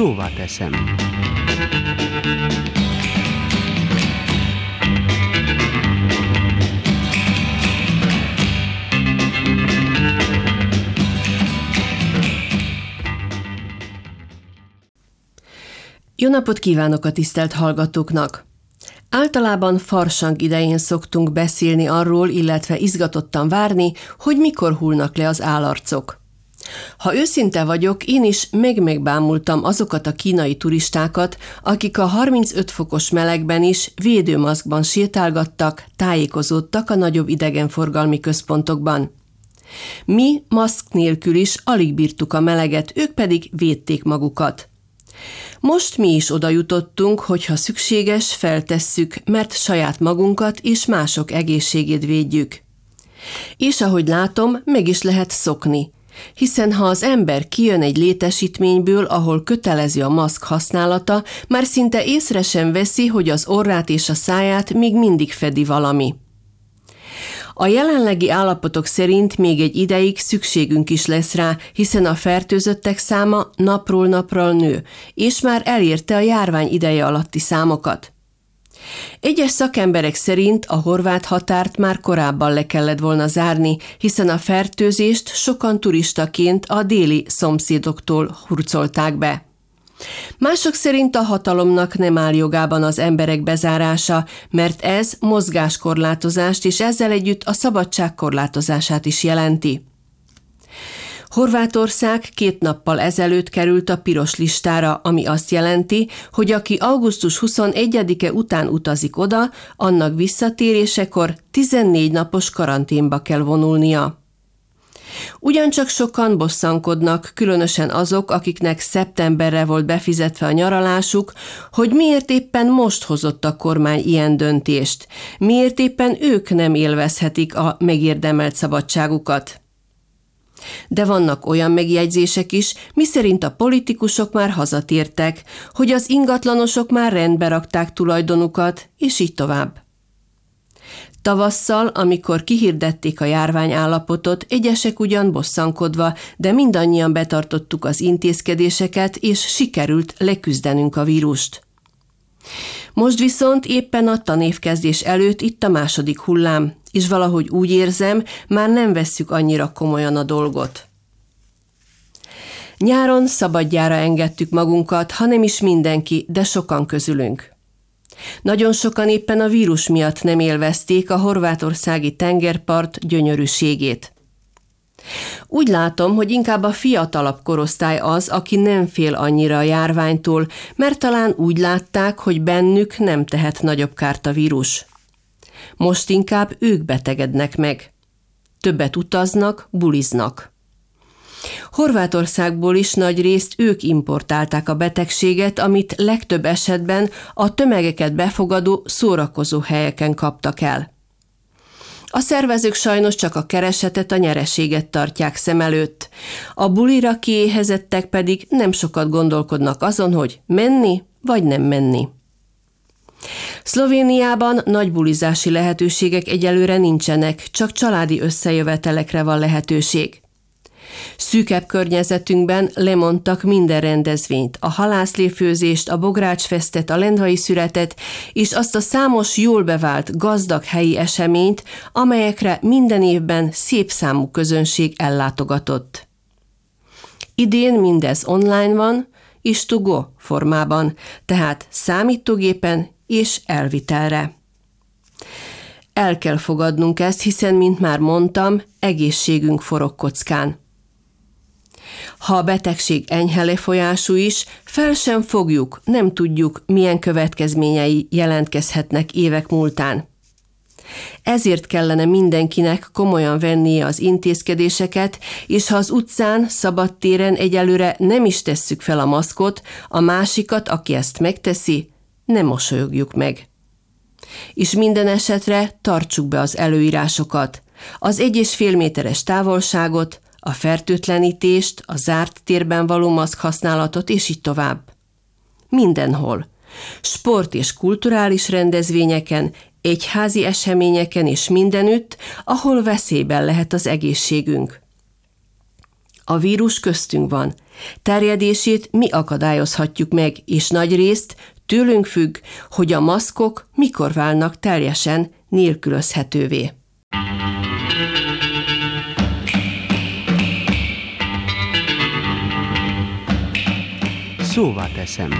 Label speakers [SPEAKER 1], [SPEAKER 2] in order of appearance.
[SPEAKER 1] szóvá teszem.
[SPEAKER 2] Jó napot kívánok a tisztelt hallgatóknak! Általában farsang idején szoktunk beszélni arról, illetve izgatottan várni, hogy mikor hullnak le az állarcok. Ha őszinte vagyok, én is meg-megbámultam azokat a kínai turistákat, akik a 35 fokos melegben is védőmaszkban sétálgattak, tájékozódtak a nagyobb idegenforgalmi központokban. Mi maszk nélkül is alig bírtuk a meleget, ők pedig védték magukat. Most mi is oda jutottunk, hogy ha szükséges, feltesszük, mert saját magunkat és mások egészségét védjük. És ahogy látom, meg is lehet szokni, hiszen ha az ember kijön egy létesítményből, ahol kötelező a maszk használata, már szinte észre sem veszi, hogy az orrát és a száját még mindig fedi valami. A jelenlegi állapotok szerint még egy ideig szükségünk is lesz rá, hiszen a fertőzöttek száma napról napra nő, és már elérte a járvány ideje alatti számokat. Egyes szakemberek szerint a horvát határt már korábban le kellett volna zárni, hiszen a fertőzést sokan turistaként a déli szomszédoktól hurcolták be. Mások szerint a hatalomnak nem áll jogában az emberek bezárása, mert ez mozgáskorlátozást és ezzel együtt a szabadság korlátozását is jelenti. Horvátország két nappal ezelőtt került a piros listára, ami azt jelenti, hogy aki augusztus 21-e után utazik oda, annak visszatérésekor 14 napos karanténba kell vonulnia. Ugyancsak sokan bosszankodnak, különösen azok, akiknek szeptemberre volt befizetve a nyaralásuk, hogy miért éppen most hozott a kormány ilyen döntést, miért éppen ők nem élvezhetik a megérdemelt szabadságukat. De vannak olyan megjegyzések is, miszerint a politikusok már hazatértek, hogy az ingatlanosok már rendbe rakták tulajdonukat, és így tovább. Tavasszal, amikor kihirdették a járványállapotot, egyesek ugyan bosszankodva, de mindannyian betartottuk az intézkedéseket, és sikerült leküzdenünk a vírust. Most viszont éppen a tanévkezdés előtt itt a második hullám, és valahogy úgy érzem, már nem vesszük annyira komolyan a dolgot. Nyáron szabadjára engedtük magunkat, ha nem is mindenki, de sokan közülünk. Nagyon sokan éppen a vírus miatt nem élvezték a horvátországi tengerpart gyönyörűségét. Úgy látom, hogy inkább a fiatalabb korosztály az, aki nem fél annyira a járványtól, mert talán úgy látták, hogy bennük nem tehet nagyobb kárt a vírus. Most inkább ők betegednek meg. Többet utaznak, buliznak. Horvátországból is nagy részt ők importálták a betegséget, amit legtöbb esetben a tömegeket befogadó szórakozó helyeken kaptak el. A szervezők sajnos csak a keresetet, a nyereséget tartják szem előtt. A bulira kiéhezettek pedig nem sokat gondolkodnak azon, hogy menni vagy nem menni. Szlovéniában nagy bulizási lehetőségek egyelőre nincsenek, csak családi összejövetelekre van lehetőség. Szűkebb környezetünkben lemondtak minden rendezvényt, a halászléfőzést, a bográcsfesztet, a lendvai születet, és azt a számos jól bevált, gazdag helyi eseményt, amelyekre minden évben szép számú közönség ellátogatott. Idén mindez online van, és to formában, tehát számítógépen és elvitelre. El kell fogadnunk ezt, hiszen, mint már mondtam, egészségünk forog kockán. Ha a betegség enyhe lefolyású is, fel sem fogjuk, nem tudjuk, milyen következményei jelentkezhetnek évek múltán. Ezért kellene mindenkinek komolyan vennie az intézkedéseket, és ha az utcán, szabadtéren egyelőre nem is tesszük fel a maszkot, a másikat, aki ezt megteszi, nem mosolyogjuk meg. És minden esetre tartsuk be az előírásokat, az egy és fél méteres távolságot, a fertőtlenítést, a zárt térben való maszk használatot, és így tovább. Mindenhol. Sport és kulturális rendezvényeken, egyházi eseményeken és mindenütt, ahol veszélyben lehet az egészségünk. A vírus köztünk van. Terjedését mi akadályozhatjuk meg, és nagy részt tőlünk függ, hogy a maszkok mikor válnak teljesen nélkülözhetővé.
[SPEAKER 1] Szóval teszem.